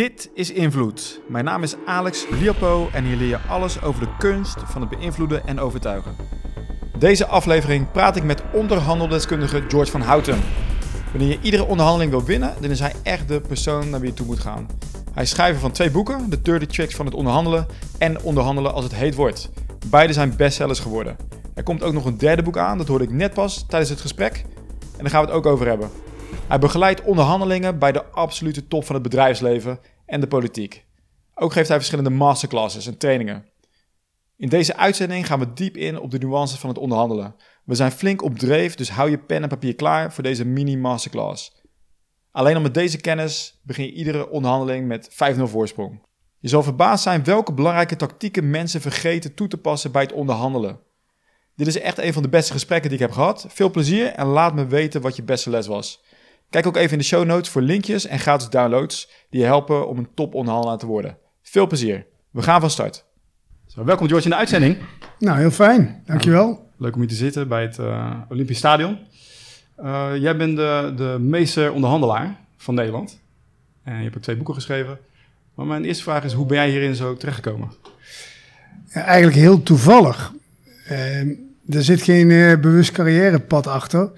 Dit is Invloed. Mijn naam is Alex Liapo en hier leer je alles over de kunst van het beïnvloeden en overtuigen. Deze aflevering praat ik met onderhandeldeskundige George van Houten. Wanneer je iedere onderhandeling wil winnen, dan is hij echt de persoon naar wie je toe moet gaan. Hij is schrijver van twee boeken, The 30 Tricks van het onderhandelen en Onderhandelen als het heet wordt. Beide zijn bestsellers geworden. Er komt ook nog een derde boek aan, dat hoorde ik net pas tijdens het gesprek. En daar gaan we het ook over hebben. Hij begeleidt onderhandelingen bij de absolute top van het bedrijfsleven en de politiek. Ook geeft hij verschillende masterclasses en trainingen. In deze uitzending gaan we diep in op de nuances van het onderhandelen. We zijn flink op dreef, dus hou je pen en papier klaar voor deze mini-masterclass. Alleen al met deze kennis begin je iedere onderhandeling met 5-0 voorsprong. Je zal verbaasd zijn welke belangrijke tactieken mensen vergeten toe te passen bij het onderhandelen. Dit is echt een van de beste gesprekken die ik heb gehad. Veel plezier en laat me weten wat je beste les was. Kijk ook even in de show notes voor linkjes en gratis downloads die je helpen om een toponderhandelaar te worden. Veel plezier. We gaan van start. Zo, welkom George in de uitzending. Nou, heel fijn. Dankjewel. Leuk om hier te zitten bij het uh, Olympisch Stadion. Uh, jij bent de, de meester onderhandelaar van Nederland. En je hebt ook twee boeken geschreven. Maar mijn eerste vraag is, hoe ben jij hierin zo terechtgekomen? Ja, eigenlijk heel toevallig. Uh, er zit geen uh, bewust carrièrepad achter.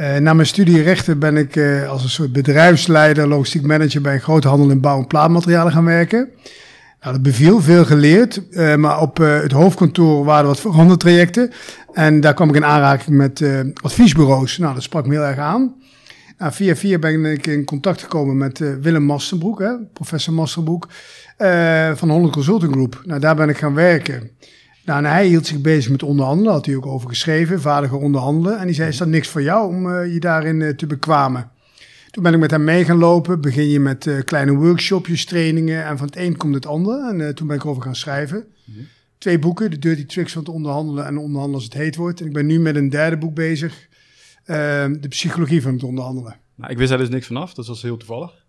Uh, na mijn studie rechten ben ik uh, als een soort bedrijfsleider, logistiek manager bij een groothandel in bouw- en plaatmaterialen gaan werken. Nou, dat beviel, veel geleerd. maar op het hoofdkantoor waren wat verandertrajecten. En daar kwam ik in aanraking met adviesbureaus. Nou, dat sprak me heel erg aan. Nou, via via ben ik in contact gekomen met Willem Masterbroek, hè, professor Masterbroek, van Holland Consulting Group. Nou, daar ben ik gaan werken. Nou, en hij hield zich bezig met onderhandelen, had hij ook over geschreven, vaardiger onderhandelen. En die zei, is dat niks voor jou om uh, je daarin uh, te bekwamen? Toen ben ik met hem mee gaan lopen, begin je met uh, kleine workshopjes, trainingen en van het een komt het ander. En toen ben ik over gaan schrijven. Mm -hmm. Twee boeken, de Dirty Tricks van het onderhandelen en onderhandelen als het heet wordt. En ik ben nu met een derde boek bezig, de psychologie van het onderhandelen. Nou, ik wist daar dus niks vanaf, dat was heel toevallig.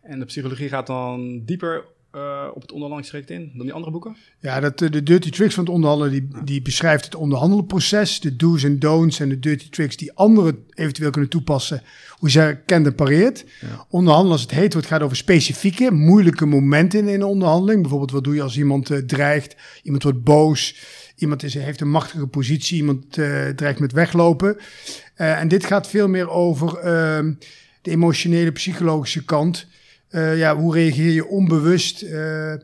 En de psychologie gaat dan dieper uh, op het onderhandelingsrecht in dan die andere boeken? Ja, dat, de Dirty Tricks van het onderhandelen, die, die beschrijft het onderhandelproces, de do's en don'ts en de dirty tricks die anderen eventueel kunnen toepassen, hoe ze herkent en pareert. Ja. Onderhandelen, als het heet wordt, gaat over specifieke, moeilijke momenten in een onderhandeling. Bijvoorbeeld, wat doe je als iemand uh, dreigt, iemand wordt boos, iemand is, heeft een machtige positie, iemand uh, dreigt met weglopen. en dit gaat veel meer over ehm, de emotionele, psychologische kant. Uh, ja, hoe reageer je onbewust? Uh,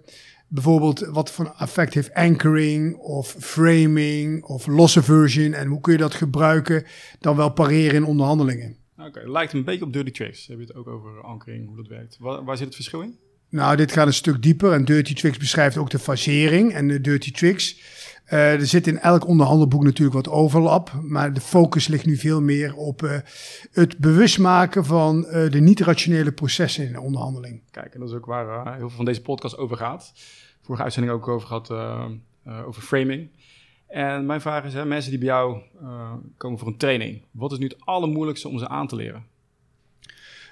bijvoorbeeld, wat voor effect heeft anchoring of framing of loss aversion? En hoe kun je dat gebruiken dan wel pareren in onderhandelingen? Oké, lijkt een beetje op dirty tricks. Heb je het ook over anchoring, hoe dat werkt? Waar, waar zit het verschil in? Nou, dit gaat een stuk dieper. En Dirty Tricks beschrijft ook de fasering en de Dirty Tricks. Uh, er zit in elk onderhandelboek natuurlijk wat overlap, maar de focus ligt nu veel meer op uh, het bewust maken van uh, de niet-rationele processen in de onderhandeling. Kijk, en dat is ook waar heel veel van deze podcast over gaat. Vorige uitzending ook over gehad, over framing. En mijn vraag is, hè, mensen die bij jou komen voor een training, wat is nu het allermoeilijkste om ze aan te leren?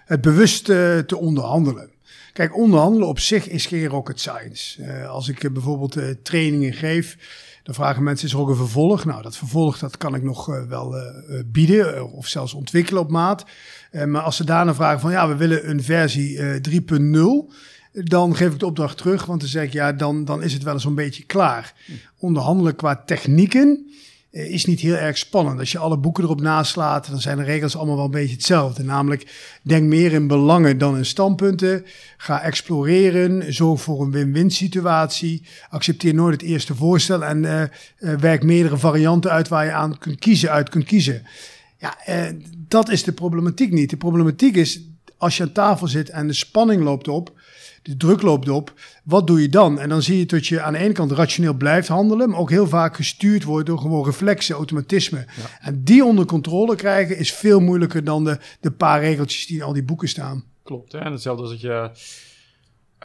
Het bewust te onderhandelen. Kijk, onderhandelen op zich is geen rocket science. als ik bijvoorbeeld trainingen geef, dan vragen mensen, is er ook een vervolg? Nou, dat vervolg dat kan ik nog wel bieden of zelfs ontwikkelen op maat. Maar als ze daarna vragen van, ja, we willen een versie 3.0 dan geef ik de opdracht terug, want dan zeg ik ja, dan, dan is het wel eens een beetje klaar. Onderhandelen qua technieken is niet heel erg spannend. Als je alle boeken erop naslaat, dan zijn de regels allemaal wel een beetje hetzelfde. Namelijk, denk meer in belangen dan in standpunten. Ga exploreren, zorg voor een win-win situatie. Accepteer nooit het eerste voorstel en uh, uh, werk meerdere varianten uit waar je aan kunt kiezen, uit kunt kiezen. Ja, dat is de problematiek niet. De problematiek is, als je aan tafel zit en de spanning loopt op, de druk loopt op. Wat doe je dan? En dan zie je dat je aan de ene kant rationeel blijft handelen, maar ook heel vaak gestuurd wordt door gewoon reflexen, automatisme. Ja. En die onder controle krijgen is veel moeilijker dan de, de paar regeltjes die in al die boeken staan. Klopt, hè? en hetzelfde als dat je...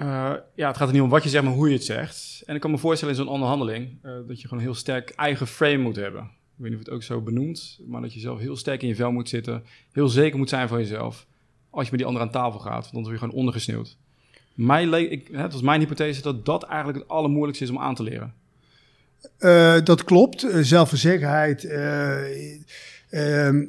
Uh, ja, het gaat er niet om wat je zegt, maar hoe je het zegt. En ik kan me voorstellen in zo'n onderhandeling uh, dat je gewoon een heel sterk eigen frame moet hebben. Ik weet niet of het ook zo benoemt, maar dat je zelf heel sterk in je vel moet zitten. Heel zeker moet zijn van jezelf. Als je met die ander aan tafel gaat, want dan word je gewoon ondergesneeuwd. Mij ik, het was mijn hypothese dat dat eigenlijk het allermoeilijkste is om aan te leren. Uh, dat klopt. Uh, uh,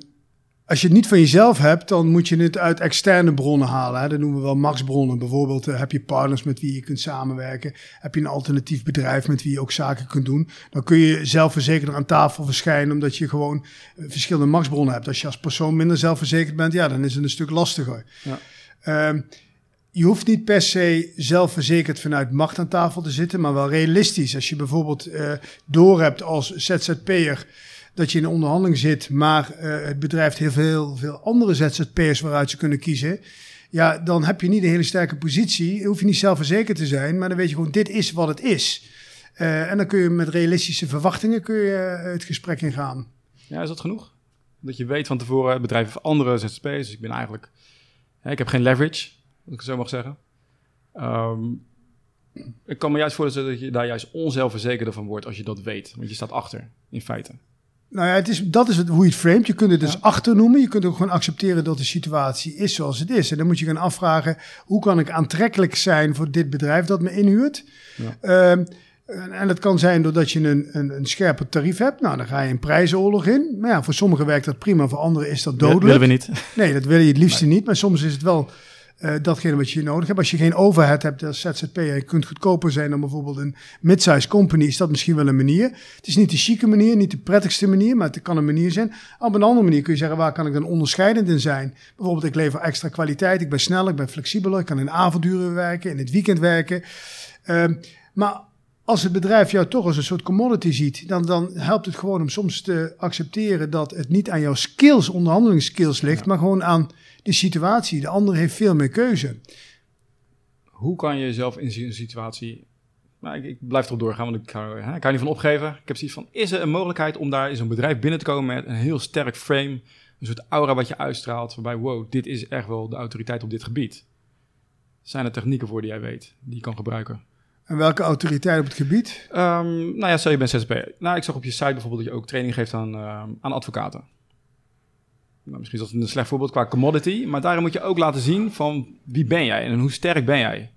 als je het niet van jezelf hebt, dan moet je het uit externe bronnen halen. Hè. Dat noemen we wel maxbronnen. Bijvoorbeeld uh, heb je partners met wie je kunt samenwerken. Heb je een alternatief bedrijf met wie je ook zaken kunt doen. Dan kun je zelfverzekerder aan tafel verschijnen, omdat je gewoon uh, verschillende maxbronnen hebt. Als je als persoon minder zelfverzekerd bent, ja, dan is het een stuk lastiger. Ja. Uh, je hoeft niet per se zelfverzekerd vanuit macht aan tafel te zitten, maar wel realistisch. Als je bijvoorbeeld uh, doorhebt als ZZP'er dat je in een onderhandeling zit, maar uh, het bedrijf heeft heel veel, andere ZZP'ers waaruit ze kunnen kiezen. Ja, dan heb je niet een hele sterke positie. Hoef je niet zelfverzekerd te zijn, maar dan weet je gewoon, dit is wat het is. Uh, en dan kun je met realistische verwachtingen kun je, het gesprek ingaan. Ja, is dat genoeg? Dat je weet van tevoren, het bedrijf heeft andere ZZP'ers. Dus ik ben eigenlijk, hè, ik heb geen leverage, als ik zo mag zeggen. Um, ik kan me juist voorstellen dat je daar juist onzelfverzekerder van wordt als je dat weet. Want je staat achter, in feite. Nou ja, het is, dat is het, hoe je het framet. Je kunt het dus ja. achter noemen. Je kunt ook gewoon accepteren dat de situatie is zoals het is. En dan moet je gaan afvragen, hoe kan ik aantrekkelijk zijn voor dit bedrijf dat me inhuurt? Ja. Um, en dat kan zijn doordat je een, een, een scherper tarief hebt. Nou, dan ga je een prijzenoorlog in. Maar ja, voor sommigen werkt dat prima, voor anderen is dat dodelijk. Dat willen we niet. Nee, dat wil je het liefste nee. niet. Maar soms is het wel uh, datgene wat je nodig hebt. Als je geen overhead hebt als ZZP'er, je kunt goedkoper zijn dan bijvoorbeeld een mid-size company, is dat misschien wel een manier. Het is niet de chique manier, niet de prettigste manier, maar het kan een manier zijn. Op een andere manier kun je zeggen, waar kan ik dan onderscheidend in zijn? Bijvoorbeeld, ik lever extra kwaliteit, ik ben sneller, ik ben flexibeler, ik kan in avonduren werken, in het weekend werken. Uh, maar als het bedrijf jou toch als een soort commodity ziet, dan, dan helpt het gewoon om soms te accepteren dat het niet aan jouw skills, onderhandelingsskills ligt, ja. maar gewoon aan de situatie. De ander heeft veel meer keuze. Hoe kan je jezelf in een situatie. Nou, ik, ik, blijf erop doorgaan, want ik kan, hè, ik kan niet van opgeven. Ik heb zoiets van: is er een mogelijkheid om daar in zo'n bedrijf binnen te komen met een heel sterk frame, een soort aura wat je uitstraalt, waarbij wow, dit is echt wel de autoriteit op dit gebied? Zijn er technieken voor die jij weet, die je kan gebruiken? En welke autoriteit op het gebied? Um, nou ja, stel je bent ZZP. Nou, ik zag op je site bijvoorbeeld dat je ook training geeft aan, uh, aan advocaten. Nou, misschien is dat een slecht voorbeeld qua commodity, maar daarin moet je ook laten zien van wie ben jij en hoe sterk ben jij.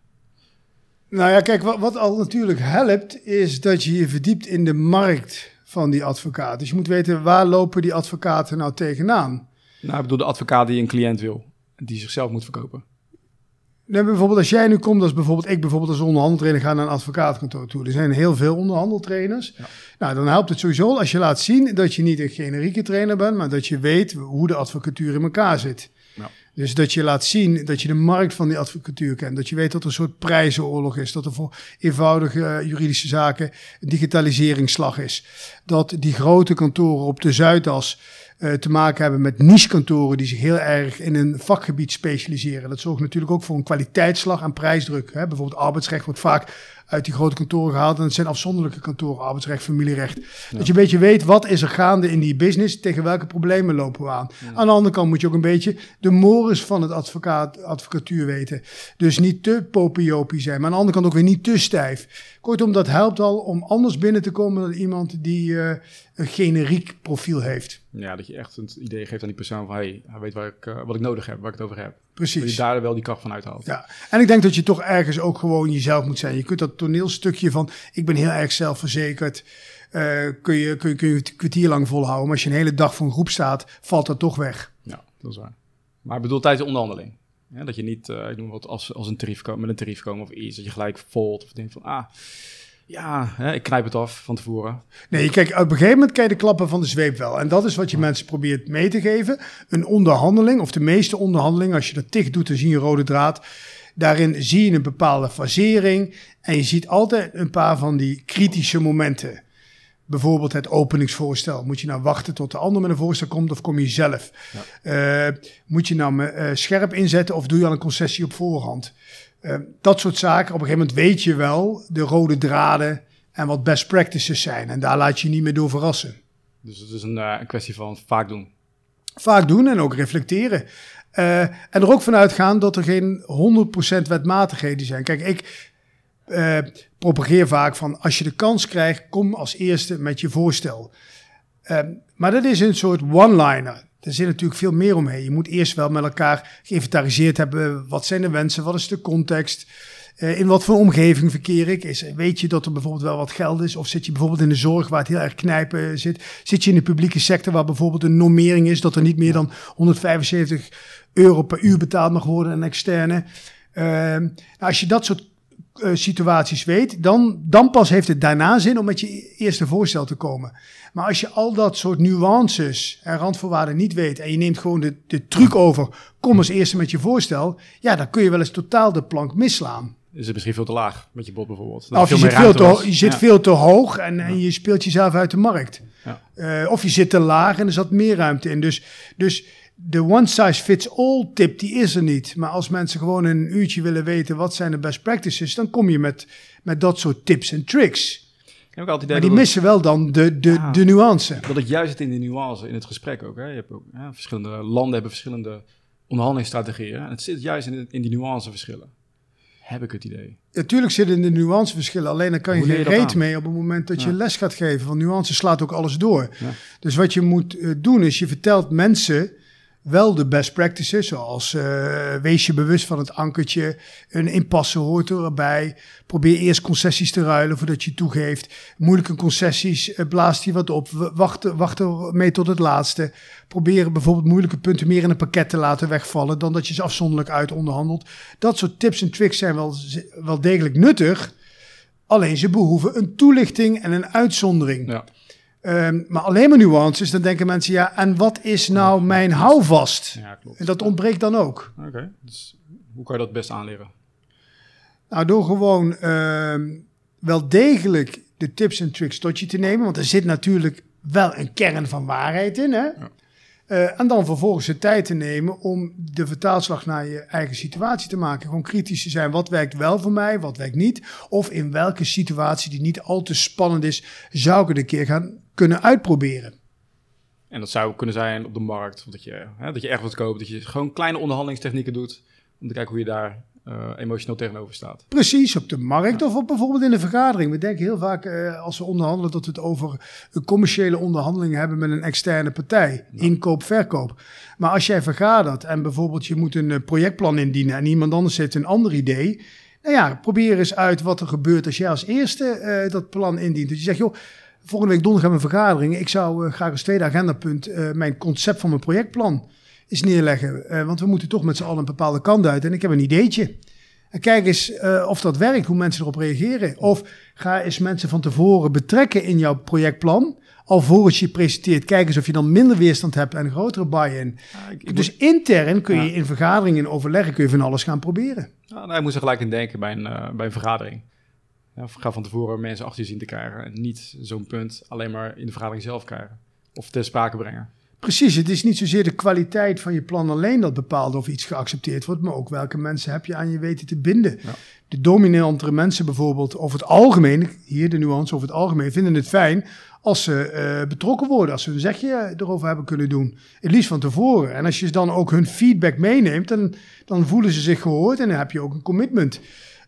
Nou ja, kijk, wat, wat al natuurlijk helpt, is dat je je verdiept in de markt van die advocaat. Dus je moet weten, waar lopen die advocaten nou tegenaan? Nou, ik bedoel de advocaat die een cliënt wil, die zichzelf moet verkopen. Nee, bijvoorbeeld als jij nu komt, als bijvoorbeeld ik bijvoorbeeld als onderhandeltrainer ga naar een advocaatkantoor toe. Er zijn heel veel onderhandeltrainers. Ja. Nou, dan helpt het sowieso als je laat zien dat je niet een generieke trainer bent, maar dat je weet hoe de advocatuur in elkaar zit. Ja. Dus dat je laat zien dat je de markt van die advocatuur kent. Dat je weet dat er een soort prijzenoorlog is. Dat er voor eenvoudige juridische zaken een digitaliseringsslag is. Dat die grote kantoren op de Zuidas uh, te maken hebben met niche-kantoren die zich heel erg in een vakgebied specialiseren. Dat zorgt natuurlijk ook voor een kwaliteitsslag en prijsdruk. Hè. Bijvoorbeeld arbeidsrecht wordt vaak uit die grote kantoren gehaald. En het zijn afzonderlijke kantoren, arbeidsrecht, familierecht. Ja. Dat je een beetje weet, wat is er gaande in die business? Tegen welke problemen lopen we aan? Ja. Aan de andere kant moet je ook een beetje de mores van het advocaat, advocatuur weten. Dus niet te popiopie zijn, maar aan de andere kant ook weer niet te stijf. Kortom, dat helpt al om anders binnen te komen dan iemand die uh, een generiek profiel heeft. Ja, dat je echt een idee geeft aan die persoon van... hey, hij weet waar ik, uh, wat ik nodig heb, waar ik het over heb. Precies. Dat je daar wel die kracht van uithaalt. Ja, en ik denk dat je toch ergens ook gewoon jezelf moet zijn. Je kunt dat toneelstukje van... ik ben heel erg zelfverzekerd... Uh, kun, je, kun, je, kun je het kwartier lang volhouden. Maar als je een hele dag voor een groep staat, valt dat toch weg. Ja, dat is waar. Maar ik bedoel tijdens de onderhandeling. Ja, dat je niet, uh, ik noem wat, als, als een tarief met een tarief komen of iets. Dat je gelijk volt of denkt van, ah, ja, hè, ik knijp het af van tevoren. Nee, kijk, op een gegeven moment krijg je de klappen van de zweep wel. En dat is wat je mensen probeert mee te geven. Een onderhandeling, of de meeste onderhandelingen, als je dat dicht doet, dan zie je een rode draad. Daarin zie je een bepaalde fasering. En je ziet altijd een paar van die kritische momenten. Bijvoorbeeld het openingsvoorstel. Moet je nou wachten tot de ander met een voorstel komt of kom je zelf? Ja. Uh, moet je nou uh, scherp inzetten of doe je al een concessie op voorhand? Uh, dat soort zaken. Op een gegeven moment weet je wel de rode draden en wat best practices zijn. En daar laat je je niet meer door verrassen. Dus het is een, een kwestie van vaak doen. Vaak doen en ook reflecteren. en er ook vanuit gaan dat er geen 100% wetmatigheden zijn. Kijk, ik uh, propageer vaak van als je de kans krijgt, kom als eerste met je voorstel. Uh, maar dat is een soort one-liner. Er zit natuurlijk veel meer omheen. Je moet eerst wel met elkaar geïnventariseerd hebben. Wat zijn de wensen? Wat is de context? Uh, in wat voor omgeving verkeer ik? Is, weet je dat er bijvoorbeeld wel wat geld is? Of zit je bijvoorbeeld in de zorg waar het heel erg knijpen zit? Zit je in de publieke sector waar bijvoorbeeld een normering is dat er niet meer dan 175 euro per uur betaald mag worden aan externe? Uh, nou, als je dat soort uh, situaties weet, dan, dan pas heeft het daarna zin om met je eerste voorstel te komen. Maar als je al dat soort nuances en randvoorwaarden niet weet en je neemt gewoon de, de truc over, kom als eerste met je voorstel, ja, dan kun je wel eens totaal de plank misslaan. Is het misschien veel te laag met je bod bijvoorbeeld? of je zit, veel te, je zit veel te hoog en, en je speelt jezelf uit de markt. Ja. Uh, of je zit te laag en er zat meer ruimte in. Dus, dus de one size fits all tip, die is er niet. Maar als mensen gewoon een uurtje willen weten wat zijn de best practices, dan kom je met, met dat soort tips en tricks. Ik heb altijd maar die missen wel dan de, de, de nuance. Dat het juist zit in de nuance in het gesprek ook. Hè. Je hebt ook verschillende landen hebben verschillende onderhandelingsstrategieën. En het zit juist in, in die nuanceverschillen. Heb ik het idee. Natuurlijk zitten in de nuanceverschillen. Alleen dan kan je geen reet mee op het moment dat je les gaat geven. Want nuance slaat ook alles door. Dus wat je moet uh, doen is je vertelt mensen wel de best practices, zoals uh, wees je bewust van het ankertje, een impasse hoort erbij. Probeer eerst concessies te ruilen voordat je toegeeft. Moeilijke concessies, uh, blaast die wat op. Wacht, wacht mee tot het laatste. Probeer bijvoorbeeld moeilijke punten meer in een pakket te laten wegvallen dan dat je ze afzonderlijk uit onderhandelt. Dat soort tips en tricks zijn wel, wel degelijk nuttig. Alleen ze behoeven een toelichting en een uitzondering. Ja. Um, maar alleen maar nuances, dan denken mensen, ja, en wat is nou mijn houvast? Ja, klopt. En dat ontbreekt dan ook. Oké, dus hoe kan je dat best aanleren? Nou, door gewoon uh, wel degelijk de tips en tricks tot je te nemen, want er zit natuurlijk wel een kern van waarheid in, hè? Ja. Uh, en dan vervolgens de tijd te nemen om de vertaalslag naar je eigen situatie te maken. Gewoon kritisch te zijn. Wat werkt wel voor mij, wat werkt niet? Of in welke situatie die niet al te spannend is, zou ik het een keer gaan kunnen uitproberen. En dat zou kunnen zijn op de markt, dat je, hè, dat je echt wat koopt, dat je gewoon kleine onderhandelingstechnieken doet om te kijken hoe je daar uh, emotioneel tegenover staat. Precies, op de markt of op, bijvoorbeeld in een vergadering. We denken heel vaak uh, als we onderhandelen dat we het over een commerciële onderhandeling hebben met een externe partij. Inkoop, verkoop. Maar als jij vergadert en bijvoorbeeld je moet een eh, projectplan indienen en iemand anders heeft een ander idee. Nou ja, probeer eens uit wat er gebeurt als jij als eerste uh, dat plan indient. Dus je zegt, joh, volgende week donderdag hebben we een vergadering. Ik zou uh, graag als tweede agendapunt uh, mijn concept van mijn projectplan eens neerleggen. Uh, want we moeten toch met z'n allen een bepaalde kant uit. En ik heb een ideetje. En kijk eens of dat werkt, hoe mensen erop reageren. Of ga eens mensen van tevoren betrekken in jouw projectplan. Alvorens je presenteert, kijk eens of je dan minder weerstand hebt en een grotere buy-in. dus intern kun je in vergaderingen overleggen, kun je van alles gaan proberen. Ja, nou, ik moest er gelijk in denken bij een, bij een vergadering. Ja, ga van tevoren mensen achter je zien te krijgen. En niet zo'n punt alleen maar in de vergadering zelf krijgen. Of ter sprake brengen. Precies, het is niet zozeer de kwaliteit van je plan alleen dat bepaalt of iets geaccepteerd wordt, maar ook welke mensen heb je aan je weten te binden. Ja. De dominantere mensen bijvoorbeeld, over het algemeen, hier de nuance over het algemeen, vinden het fijn als ze uh, betrokken worden, als ze een zegje erover hebben kunnen doen. Het liefst van tevoren. En als je dan ook hun feedback meeneemt, dan, dan voelen ze zich gehoord en dan heb je ook een commitment.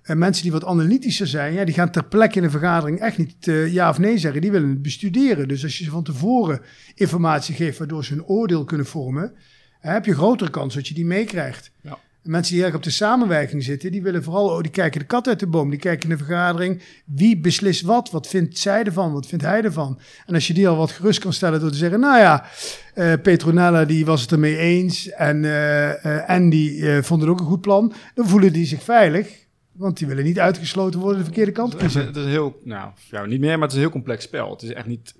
En mensen die wat analytischer zijn, ja, die gaan ter plekke in een vergadering echt niet uh, ja of nee zeggen. Die willen het bestuderen. Dus als je ze van tevoren informatie geeft waardoor ze een oordeel kunnen vormen, heb je grotere kans dat je die meekrijgt. Ja. Mensen die erg op de samenwerking zitten, die willen vooral, oh, die kijken de kat uit de boom. Die kijken in de vergadering, wie beslist wat? Wat vindt zij ervan? Wat vindt hij ervan? En als je die al wat gerust kan stellen door te zeggen, nou ja, uh, Petronella die was het ermee eens en uh, Andy vond het ook een goed plan. Dan voelen die zich veilig. Want die willen niet uitgesloten worden de verkeerde kant Het is, het is een heel, nou, jou niet meer, maar het is een heel complex spel. Het is echt niet...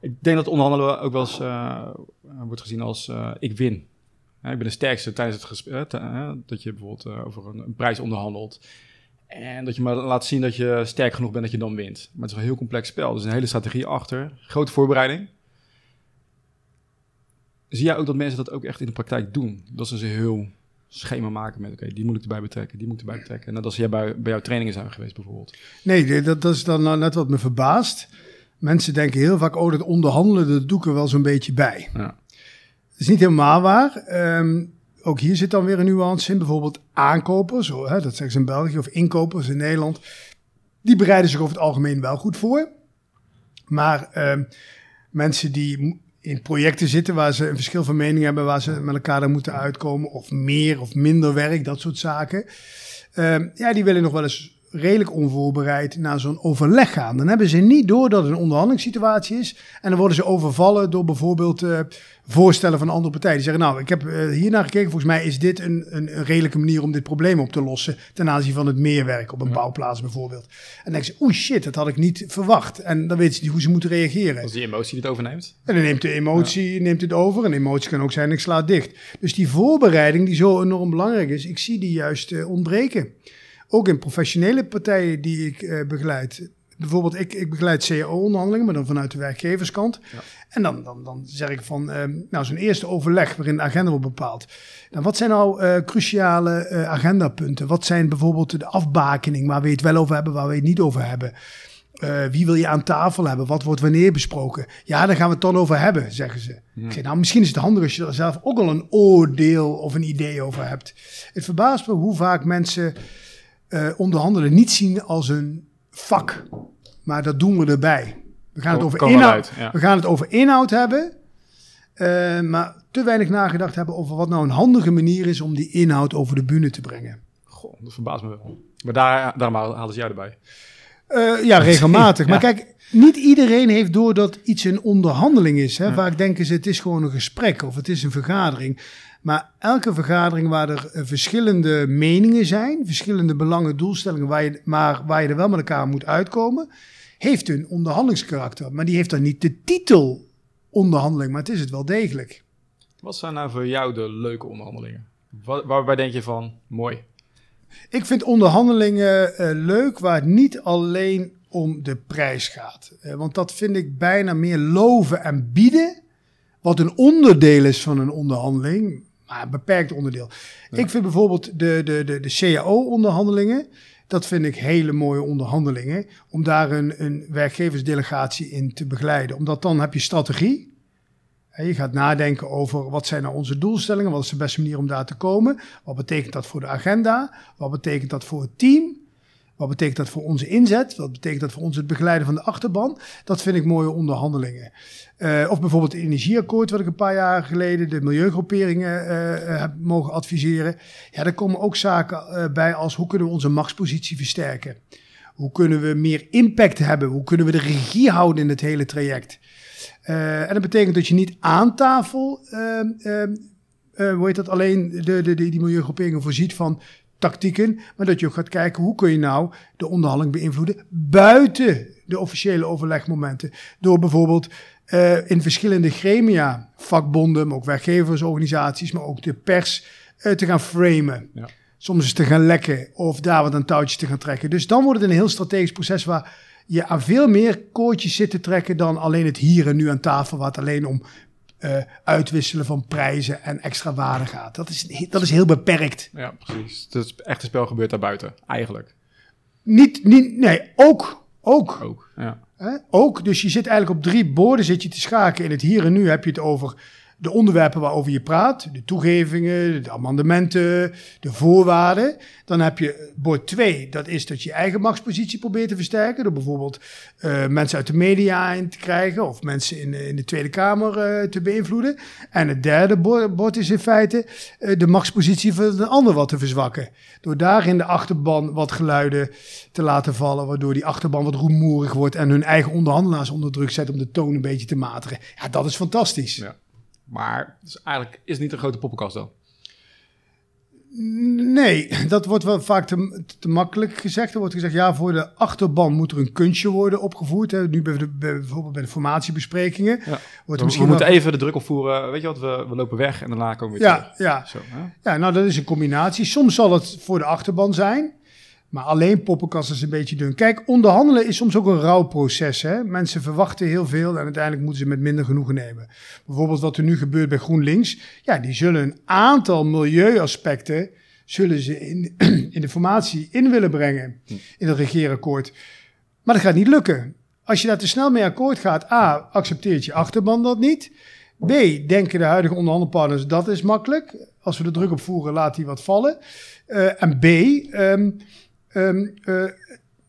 Ik denk dat onderhandelen ook wel eens uh, wordt gezien als uh, ik win. ik ben de sterkste tijdens het gesprek. Uh, dat je bijvoorbeeld over een, een, prijs onderhandelt. En dat je maar laat zien dat je sterk genoeg bent dat je dan wint. Maar het is een heel complex spel. Dus een hele strategie achter. Grote voorbereiding. Zie jij ook dat mensen dat ook echt in de praktijk doen? Dat ze ze heel schema maken met, oké, die moet ik erbij betrekken, die moet ik erbij betrekken. Net als jij bij, bij jouw trainingen zijn geweest bijvoorbeeld. Nee, dat, dat is dan nou net wat me verbaast. Mensen denken heel vaak, oh, dat onderhandelen, dat doe ik er wel zo'n beetje bij. Ja. Dat is niet helemaal waar. Ehm, ook hier zit dan weer een nuance in. Bijvoorbeeld aankopers, hè, dat zeggen ze in België, of inkopers in Nederland. Die bereiden zich over het algemeen wel goed voor. Maar um, mensen die in projecten zitten waar ze een verschil van mening hebben, waar ze met elkaar dan moeten uitkomen, of meer of minder werk, dat soort zaken. Ehm, ja, die willen nog wel eens redelijk onvoorbereid naar zo'n overleg gaan. Dan hebben ze niet door dat het een onderhandelingssituatie is. En dan worden ze overvallen door bijvoorbeeld uh, voorstellen van andere partijen. Die zeggen, nou, ik heb uh, hiernaar gekeken. Volgens mij is dit een, een, een, redelijke manier om dit probleem op te lossen. Ten aanzien van het meerwerk op een bouwplaats bijvoorbeeld. En dan denken ze, oeh shit, dat had ik niet verwacht. En dan weten ze niet hoe ze moeten reageren. Als die emotie het overneemt. En dan neemt de emotie neemt het over. En emotie kan ook zijn, ik sla dicht. Dus die voorbereiding die zo enorm belangrijk is, ik zie die juist uh, ontbreken. Ook in professionele partijen die ik uh, begeleid. Bijvoorbeeld, ik, ik begeleid CAO-onderhandelingen, maar dan vanuit de werkgeverskant. Ja. En dan, dan, dan zeg ik van, uh, nou, zo'n eerste overleg waarin de agenda wordt bepaald. Nou, wat zijn nou uh, cruciale agendapunten? Wat zijn bijvoorbeeld de afbakening waar we het wel over hebben, waar we het niet over hebben? Uh, wie wil je aan tafel hebben? Wat wordt wanneer besproken? Ja, daar gaan we het dan over hebben, zeggen ze. Ik zeg, nou, misschien is het handig als je er zelf ook al een oordeel of een idee over hebt. Het verbaast me hoe vaak mensen uh, onderhandelen niet zien als een vak. Maar dat doen we erbij. We gaan, het over, inhoud, we gaan het over inhoud hebben. Uh, maar te weinig nagedacht hebben over wat nou een handige manier is om die inhoud over de bühne te brengen. Goh, dat verbaast me wel. Maar daar, daarom halen ze jou erbij. Uh, ja, regelmatig. Maar kijk, niet iedereen heeft door dat iets een onderhandeling is. Hè? Ja. Vaak denken ze het is gewoon een gesprek of het is een vergadering. Maar elke vergadering waar er uh, verschillende meningen zijn, verschillende belangen, doelstellingen, waar je, maar waar je er wel met elkaar moet uitkomen, heeft een onderhandelingskarakter. Maar die heeft dan niet de titel onderhandeling, maar het is het wel degelijk. Wat zijn nou voor jou de leuke onderhandelingen? Wat, waarbij denk je van, mooi? Ik vind onderhandelingen uh, leuk waar het niet alleen om de prijs gaat. Uh, want dat vind ik bijna meer loven en bieden. Wat een onderdeel is van een onderhandeling maar een beperkt onderdeel. Ik vind bijvoorbeeld de, de, de, de CAO-onderhandelingen. Dat vind ik hele mooie onderhandelingen. Om daar een, een werkgeversdelegatie in te begeleiden. Omdat dan heb je strategie. Je gaat nadenken over wat zijn nou onze doelstellingen, wat is de beste manier om daar te komen, wat betekent dat voor de agenda, wat betekent dat voor het team, wat betekent dat voor onze inzet? Wat betekent dat voor ons het begeleiden van de achterban? Dat vind ik mooie onderhandelingen. Uh, of bijvoorbeeld het energieakkoord, wat ik een paar jaar geleden de milieugroeperingen uh, heb mogen adviseren. Ja, daar komen ook zaken bij als hoe kunnen we onze machtspositie versterken? Hoe kunnen we meer impact hebben? Hoe kunnen we de regie houden in het hele traject? en dat betekent dat je niet aan tafel, hoe heet dat, alleen de, de, die milieugroeperingen voorziet van tactieken, maar dat je ook gaat kijken hoe kun je nou de onderhandeling beïnvloeden buiten de officiële overlegmomenten. Door bijvoorbeeld uh, in verschillende gremia, vakbonden, maar ook werkgeversorganisaties, maar ook de pers uh, te gaan framen. Ja. Soms eens te gaan lekken of daar wat een touwtje te gaan trekken. Dus dan wordt het een heel strategisch proces waar je aan veel meer koortjes zit te trekken dan alleen het hier en nu aan tafel, waar het alleen om uh, uitwisselen van prijzen en extra waarde gaat. Dat is, dat is heel beperkt. Ja, precies. Het echte spel gebeurt daarbuiten, eigenlijk. Niet, niet nee, ook. Ook. Ook, ja. Hè? Ook, dus je zit eigenlijk op drie borden zit je te schaken. In het hier en nu heb je het over de onderwerpen waarover je praat, de toegevingen, de amendementen, de voorwaarden. Dan heb je bord 2, dat is dat je eigen machtspositie probeert te versterken. Door bijvoorbeeld uh, mensen uit de media in te krijgen of mensen in, in de Tweede Kamer uh, te beïnvloeden. En het derde bord, is in feite de machtspositie van de ander wat te verzwakken. Door daar in de achterban wat geluiden te laten vallen, waardoor die achterban wat rumoerig wordt en hun eigen onderhandelaars onder druk zet om de toon een beetje te matigen. Ja, dat is fantastisch. Ja. Maar dus eigenlijk is het niet een grote poppenkast dan. Nee, dat wordt wel vaak te, te, makkelijk gezegd. Er wordt gezegd, ja, voor de achterban moet er een kunstje worden opgevoerd. Hè. Nu bij de, bijvoorbeeld bij de formatiebesprekingen. Ja. Wordt we, misschien we moeten even de druk opvoeren. Weet je wat, we, we lopen weg en daarna komen we weer ja, terug. Ja, Zo, ja, nou dat is een combinatie. Soms zal het voor de achterban zijn. Maar alleen poppenkast is een beetje dun. Kijk, onderhandelen is soms ook een rouwproces. Hè? Mensen verwachten heel veel en uiteindelijk moeten ze met minder genoegen nemen. Bijvoorbeeld wat er nu gebeurt bij GroenLinks. Ja, die zullen een aantal milieuaspecten zullen ze in, in de formatie in willen brengen in het regeerakkoord. Maar dat gaat niet lukken. Als je daar te snel mee akkoord gaat, A, accepteert je achterban dat niet. B, denken de huidige onderhandelpartners dat is makkelijk. Als we de druk opvoeren, laat die wat vallen. Uh, en B, um, Um, uh,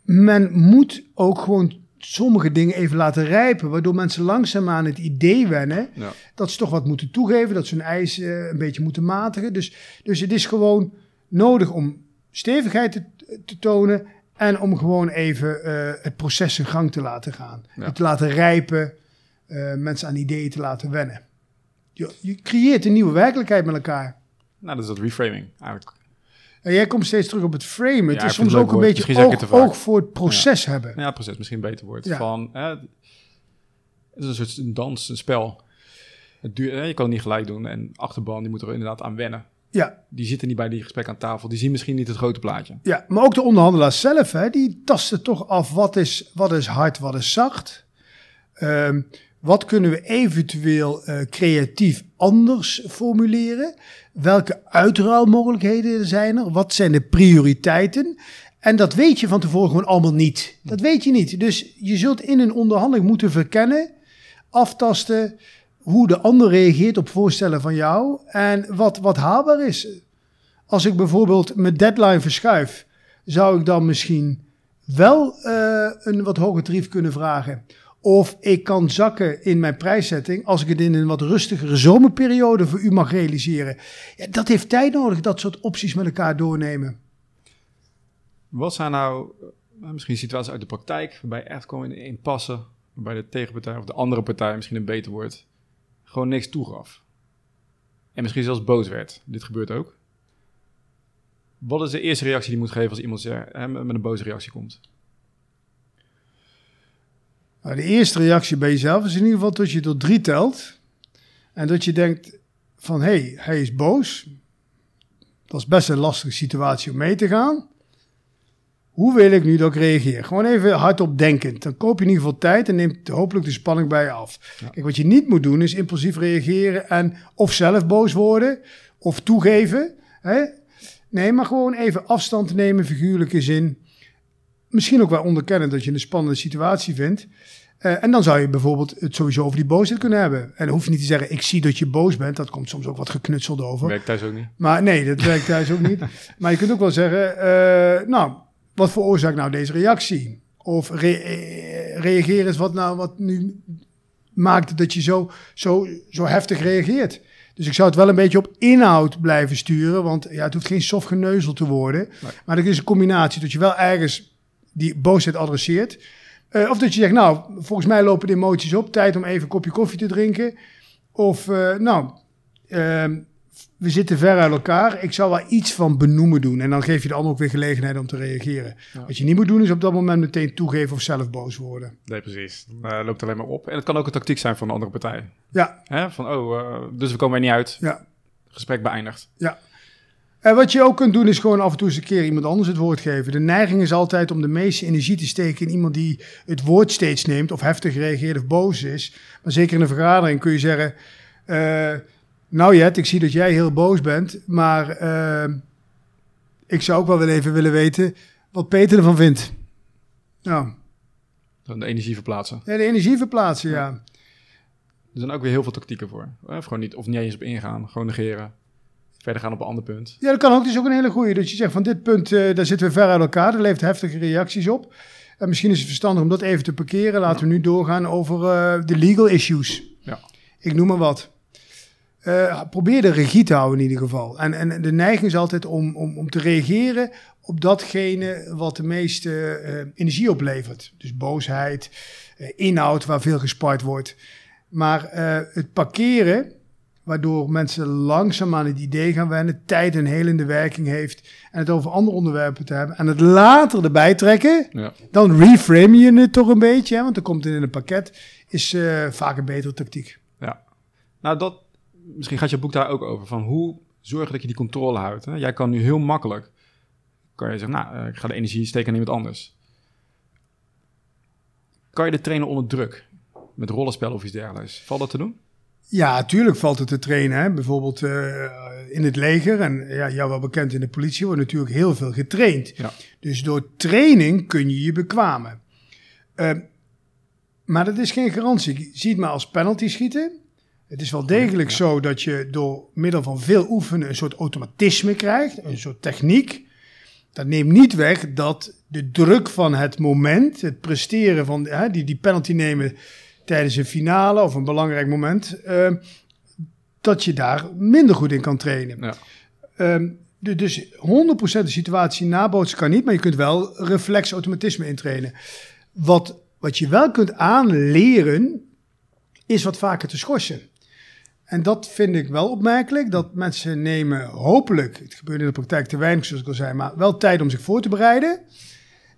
men moet ook gewoon sommige dingen even laten rijpen, waardoor mensen langzaam aan het idee wennen ja. dat ze toch wat moeten toegeven, dat ze hun eisen uh, een beetje moeten matigen. Dus, dus het is gewoon nodig om stevigheid te, te tonen en om gewoon even eh, het proces in gang te laten gaan. Ja. Te laten rijpen, eh, mensen aan ideeën te laten wennen. Je, je creëert een nieuwe werkelijkheid met elkaar. Nou, dat is dat reframing eigenlijk. En jij komt steeds terug op het frame. Het Ja, is soms het ook een woord. beetje oog, oog voor het proces hebben. Ja, proces misschien een beter woord. Ja. Van, hè, het is een soort dans, een spel. Het duurt, hè, je kan het niet gelijk doen. En achterban, die moet er inderdaad aan wennen. Ja, Die zitten niet bij die gesprek aan tafel. Die zien misschien niet het grote plaatje. ja, maar ook de onderhandelaars zelf, hè, die tasten toch af wat is, wat is hard, wat is zacht. Ehm, wat kunnen we eventueel eh, creatief anders formuleren? Welke uitruilmogelijkheden zijn er? Wat zijn de prioriteiten? En dat weet je van tevoren gewoon allemaal niet. Dat weet je niet. Dus je zult in een onderhandeling moeten verkennen, aftasten hoe de ander reageert op voorstellen van jou en wat, wat haalbaar is. Als ik bijvoorbeeld mijn deadline verschuif, zou ik dan misschien wel eh, een wat hoger tarief kunnen vragen. Of ik kan zakken in mijn prijszetting als ik het in een wat rustigere zomerperiode voor u mag realiseren. Ja, dat heeft tijd nodig, dat soort opties met elkaar doornemen. Wat zijn nou eh, misschien situaties uit de praktijk waarbij echt gewoon in passen, waarbij de tegenpartij of de andere partij misschien een beter woord gewoon niks toegaf. En misschien zelfs boos werd. Dit gebeurt ook. Wat is de eerste reactie die je moet geven als iemand met een boze reactie komt? Nou, de eerste reactie bij jezelf is in ieder geval dat je tot drie telt. En dat je denkt van, hé, hey, hij is boos. Dat is best een lastige situatie om mee te gaan. Hoe wil ik nu dat ik reageer? Gewoon even hardop denkend. Dan koop je in ieder geval tijd en neemt hopelijk de spanning bij je af. Ja. Kijk, wat je niet moet doen is impulsief reageren en of zelf boos worden of toegeven. Hè? Nee, maar gewoon even afstand nemen, figuurlijke zin. Misschien ook wel onderkennen dat je een spannende situatie vindt. Eh, en dan zou je bijvoorbeeld het sowieso over die boosheid kunnen hebben. En dan hoef je niet te zeggen, ik zie dat je boos bent. Dat komt soms ook wat geknutseld over. Werkt thuis ook niet. Maar nee, dat werkt thuis ook niet. Maar je kunt ook wel zeggen, eh, nou, wat veroorzaakt nou deze reactie? Of re reageer eens wat nou wat nu maakt dat je zo, zo, zo heftig reageert. Dus ik zou het wel een beetje op inhoud blijven sturen, want ja, het hoeft geen soft geneuzel te worden. Nee. Maar dat is een combinatie dat je wel ergens die boosheid adresseert. Eh, of dat je zegt, nou, volgens mij lopen de emoties op, tijd om even een kopje koffie te drinken. Of, eh, nou, ehm, we zitten ver uit elkaar. Ik zou wel iets van benoemen doen. En dan geef je de ander ook weer gelegenheid om te reageren. Ja. Wat je niet moet doen, is op dat moment meteen toegeven of zelf boos worden. Nee, precies. Eh, loopt alleen maar op. En het kan ook een tactiek zijn van de andere partij. Ja, Hè? Van, oh, dus we komen er niet uit. ja, Gesprek beëindigd. ja. En wat je ook kunt doen, is gewoon af en toe eens een keer iemand anders het woord geven. De neiging is altijd om de meeste energie te steken in iemand die het woord steeds neemt, of heftig reageert of boos is. Maar zeker in een vergadering kun je zeggen: eh, Nou, Jet, ik zie dat jij heel boos bent, maar eh, ik zou ook wel wel even willen weten wat Peter ervan vindt. Nou, Dan de energie verplaatsen. ja, de energie verplaatsen, ja. Er zijn ook weer heel veel tactieken voor. Of gewoon niet, of niet eens op ingaan. Gewoon negeren. Verder gaan op een ander punt. Ja, dat kan ook. Dat is ook een hele goeie. Dat je zegt van dit punt, eh, daar zitten we ver uit elkaar. Er levert heftige reacties op. En misschien is het verstandig om dat even te parkeren. Laten we nu doorgaan over eh, de legal issues. Ja. Ik noem maar wat. Eh, probeer de regie te houden in ieder geval. En, en de neiging is altijd om, om, om te reageren op datgene wat de meeste energie oplevert. Dus boosheid, inhoud waar veel gespart wordt. Maar het parkeren, waardoor mensen langzaam aan het idee gaan wennen, tijd een helende werking heeft en het over andere onderwerpen te hebben en het later erbij trekken, Ja. dan reframe je het toch een beetje, hè, want dan komt het in een pakket, is eh, vaak een betere tactiek. ja. Nou, dat, misschien gaat je boek daar ook over. Van hoe zorgen dat je die controle houdt. Hè? Jij kan nu heel makkelijk, kan je zeggen, nou, eh, ik ga de energie steken aan iemand anders. Kan je de trainen onder druk? Met rollenspel of iets dergelijks. Valt dat te doen? Ja, tuurlijk valt het te trainen. Hè. Bijvoorbeeld eh, in het leger en ja, jou wel bekend in de politie wordt natuurlijk heel veel getraind. Ja. Dus door training kun je je bekwamen. Eh, maar dat is geen garantie. Zie het maar als penalty schieten. Het is wel degelijk Ja. zo dat je door middel van veel oefenen een soort automatisme krijgt, een soort techniek. Dat neemt niet weg dat de druk van het moment, het presteren van hè, die, die penalty nemen tijdens een finale of een belangrijk moment, eh, dat je daar minder goed in kan trainen. Ja. Ehm, de, dus 100% de situatie nabootsen kan niet, maar je kunt wel reflexautomatisme intrainen. Wat, wat je wel kunt aanleren, is wat vaker te schorsen. En dat vind ik wel opmerkelijk, dat mensen nemen hopelijk, het gebeurt in de praktijk te weinig zoals ik al zei, maar wel tijd om zich voor te bereiden.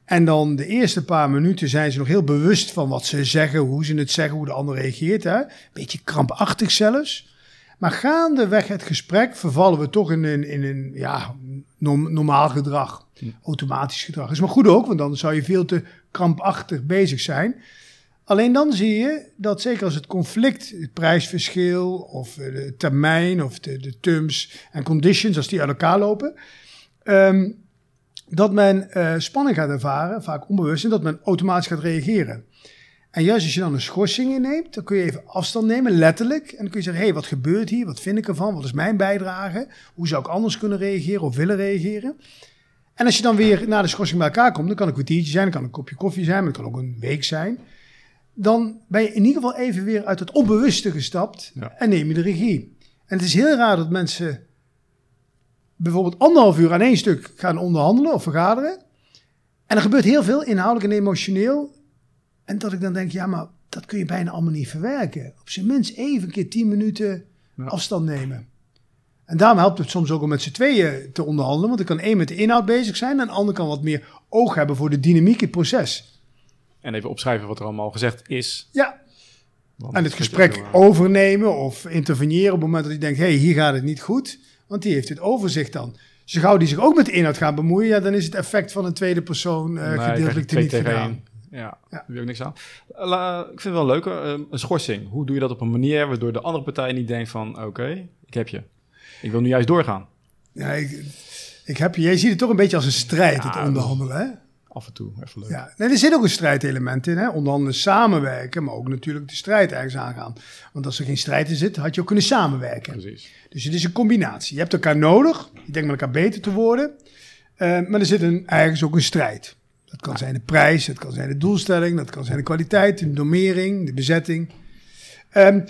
En dan de eerste paar minuten zijn ze nog heel bewust van wat ze zeggen, hoe ze het zeggen, hoe de ander reageert. Hè? Beetje krampachtig zelfs. Maar gaandeweg het gesprek vervallen we toch in een, in een ja, normaal gedrag. Automatisch gedrag. Dat is maar goed ook, want dan zou je veel te krampachtig bezig zijn. Alleen dan zie je dat zeker als het conflict, het prijsverschil of de termijn of de, de terms en conditions, als die uit elkaar lopen, ehm, dat men uh, spanning gaat ervaren, vaak onbewust, en dat men automatisch gaat reageren. En juist als je dan een schorsing inneemt, dan kun je even afstand nemen, letterlijk. En dan kun je zeggen, hé, hey, wat gebeurt hier? Wat vind ik ervan? Wat is mijn bijdrage? Hoe zou ik anders kunnen reageren of willen reageren? En als je dan weer na de schorsing bij elkaar komt, dan kan een kwartiertje zijn, dan kan een kopje koffie zijn, maar het kan ook een week zijn. Dan ben je in ieder geval even weer uit het onbewuste gestapt en neem je de regie. En het is heel raar dat mensen bijvoorbeeld anderhalf uur aan één stuk gaan onderhandelen of vergaderen. En er gebeurt heel veel inhoudelijk en emotioneel. En dat ik dan denk, ja, maar dat kun je bijna allemaal niet verwerken. Op zijn minst even een keer tien minuten afstand nemen. En daarom helpt het soms ook om met z'n tweeën te onderhandelen. Want dan kan één met de inhoud bezig zijn en de ander kan wat meer oog hebben voor de dynamiek, het proces. En even opschrijven wat er allemaal gezegd is. Ja. en het gesprek overnemen of interveneren op het moment dat hij denkt, hé, hey, hier gaat het niet goed. Want die heeft het overzicht dan. Zo gauw die zich ook met de inhoud gaat bemoeien, ja, dan is het effect van een tweede persoon uh, nee, gedeeltelijk te niet gedaan. Ja, daar wil ik niks aan. ik vind het wel leuk, uh, een schorsing. Hoe doe je dat op een manier waardoor de andere partij niet denkt van... oké, ik heb je. Ik wil nu juist doorgaan. Ja, ik, ik heb je. Jij ziet het toch een beetje als een strijd, het onderhandelen, hè? Af en toe, even leuk. Ja, nee, er zit ook een strijdelement in, hè? Onderhandelen samenwerken, maar ook natuurlijk de strijd ergens aangaan. Want als er geen strijd in zit, had je ook kunnen samenwerken. Precies. Dus het is een combinatie. Je hebt elkaar nodig, je denkt met elkaar beter te worden. Uh, maar er zit een, ergens ook een strijd. Dat kan zijn de prijs, dat kan zijn de doelstelling, dat kan zijn de kwaliteit, de normering, de bezetting. Um,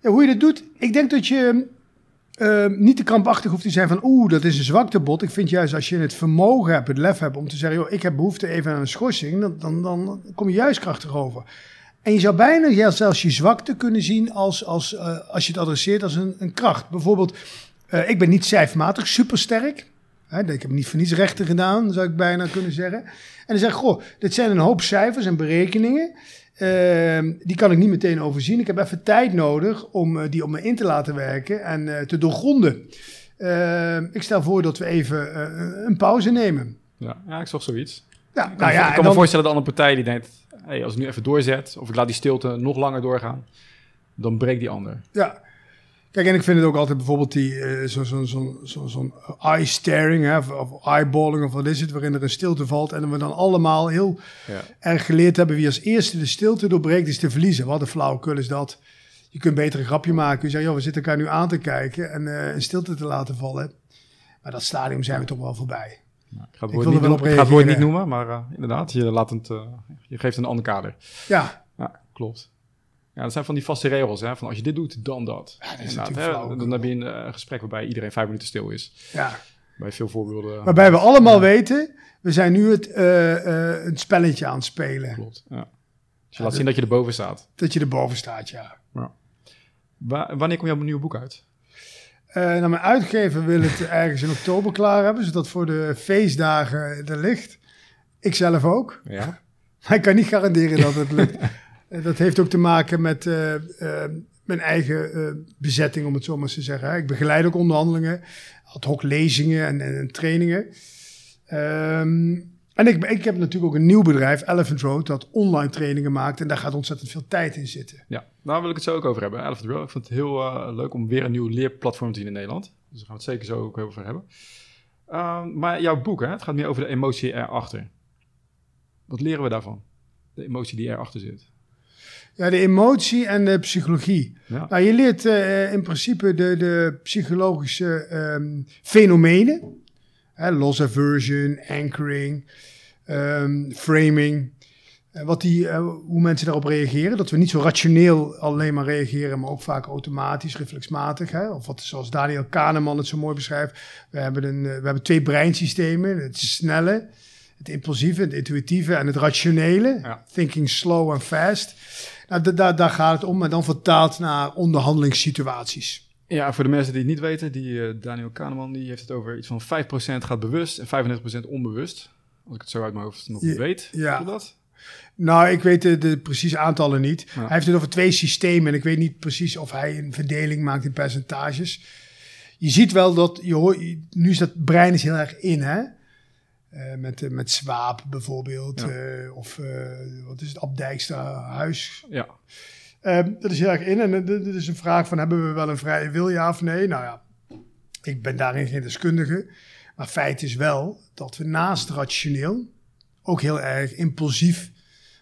ja, hoe je dat doet, ik denk dat je uh, niet te krampachtig hoeft te zijn van oeh, dat is een zwaktebod. Ik vind juist als je het vermogen hebt, het lef hebt om te zeggen, joh, ik heb behoefte even aan een schorsing, dan, dan, dan kom je juist krachtig over. En je zou bijna ja, zelfs je zwakte kunnen zien als, als, uh, als je het adresseert als een, een kracht. Bijvoorbeeld, uh, ik ben niet cijfermatig supersterk. Hè, ik heb niet voor niets rechten gedaan, zou ik bijna kunnen zeggen. En dan zeg ik, goh, dit zijn een hoop cijfers en berekeningen. Uh, die kan ik niet meteen overzien. Ik heb even tijd nodig om uh, die op me in te laten werken en uh, te doorgronden. Ehm, ik stel voor dat we even eh, een pauze nemen. Ja, ja, ik zag zoiets. Ja, ik kan, nou ja, ik kan me voorstellen dat de andere partij die denkt... Hey, als ik nu even doorzet of ik laat die stilte nog langer doorgaan... dan breekt die ander. Ja, Kijk, en ik vind het ook altijd bijvoorbeeld die zo'n zo, zo, zo, zo eye staring hè, of, eyeballing of wat is het, waarin er een stilte valt en we dan allemaal heel ja. erg geleerd hebben wie als eerste de stilte doorbreekt is te verliezen. Wat een flauwekul is dat. Je kunt beter een grapje maken. Je zegt, joh, we zitten elkaar nu aan te kijken en uh, een stilte te laten vallen. Maar dat stadium zijn we toch wel voorbij. Nou, ik ga het woord, niet, noemen, ga het woord niet noemen, maar uh, inderdaad, je, laat het, je geeft een ander kader. Ja. Ja, klopt. Ja, dat zijn van die vaste regels. Hè? Van als je dit doet, dan dat. Ja, dat hè? Dan heb je een uh, gesprek waarbij iedereen vijf minuten stil is. Ja. Bij veel voorbeelden. Waarbij we allemaal weten, we zijn nu het, uh, uh, een spelletje aan het spelen. Klopt, ja. Dus je laat zien dat je erboven staat. Dat je erboven staat, ja. ja. wanneer kom je op een nieuw boek uit? nou, mijn uitgever wil het ergens in oktober klaar hebben, zodat voor de feestdagen er ligt. Ik zelf ook. Ja. Maar ik kan niet garanderen dat het lukt. Eh, dat heeft ook te maken met uh, uh, mijn eigen bezetting, om het zo maar te zeggen. Ik begeleid ook onderhandelingen, ad hoc lezingen en, en, en trainingen. Um, en ik, ik, heb natuurlijk ook een nieuw bedrijf, Elephant Road, dat online trainingen maakt. En daar gaat ontzettend veel tijd in zitten. Ja, daar wil ik het zo ook over hebben. Elephant Road, ik vind het heel leuk om weer een nieuw leerplatform te zien in Nederland. Dus daar gaan we het zeker zo ook over hebben. Uh, maar jouw boek, hè, het gaat meer over de emotie erachter. Wat leren we daarvan? De emotie die erachter zit. Ja, de emotie en de psychologie. Ja. Nou, je leert uh, in principe de, de psychologische um, fenomenen. Hè, loss aversion, anchoring, um, framing. eh, wat die, eh, hoe mensen daarop reageren. Dat we niet zo rationeel alleen maar reageren, maar ook vaak automatisch, reflexmatig. Hè? Of wat, zoals Daniel Kahneman het zo mooi beschrijft. We hebben, een, eh, we hebben twee breinsystemen. Het snelle, het impulsieve, het intuïtieve en het rationele. Ja. Thinking slow and fast. Nou, da- da- daar gaat het om. En dan vertaald naar onderhandelingssituaties. Ja, voor de mensen die het niet weten, die eh, Daniel Kahneman die heeft het over iets van 5% gaat bewust en 35% onbewust. Als ik het zo uit mijn hoofd nog Ja, weet. ja. Dat? Nou, ik weet de, de precieze aantallen niet. Ja. Hij heeft het over twee systemen en ik weet niet precies of hij een verdeling maakt in percentages. Je ziet wel dat, je hoort, nu is dat brein is heel erg in, hè? Eh, met, eh, met Zwaap bijvoorbeeld, Ja. eh, of wat is het, Abdijkstra Huis. Ja. Eh, dat is heel erg in en dat is een vraag van, hebben we wel een vrije wil, ja of nee? Nou ja, ik ben daarin geen deskundige. Maar feit is wel dat we naast rationeel ook heel erg impulsief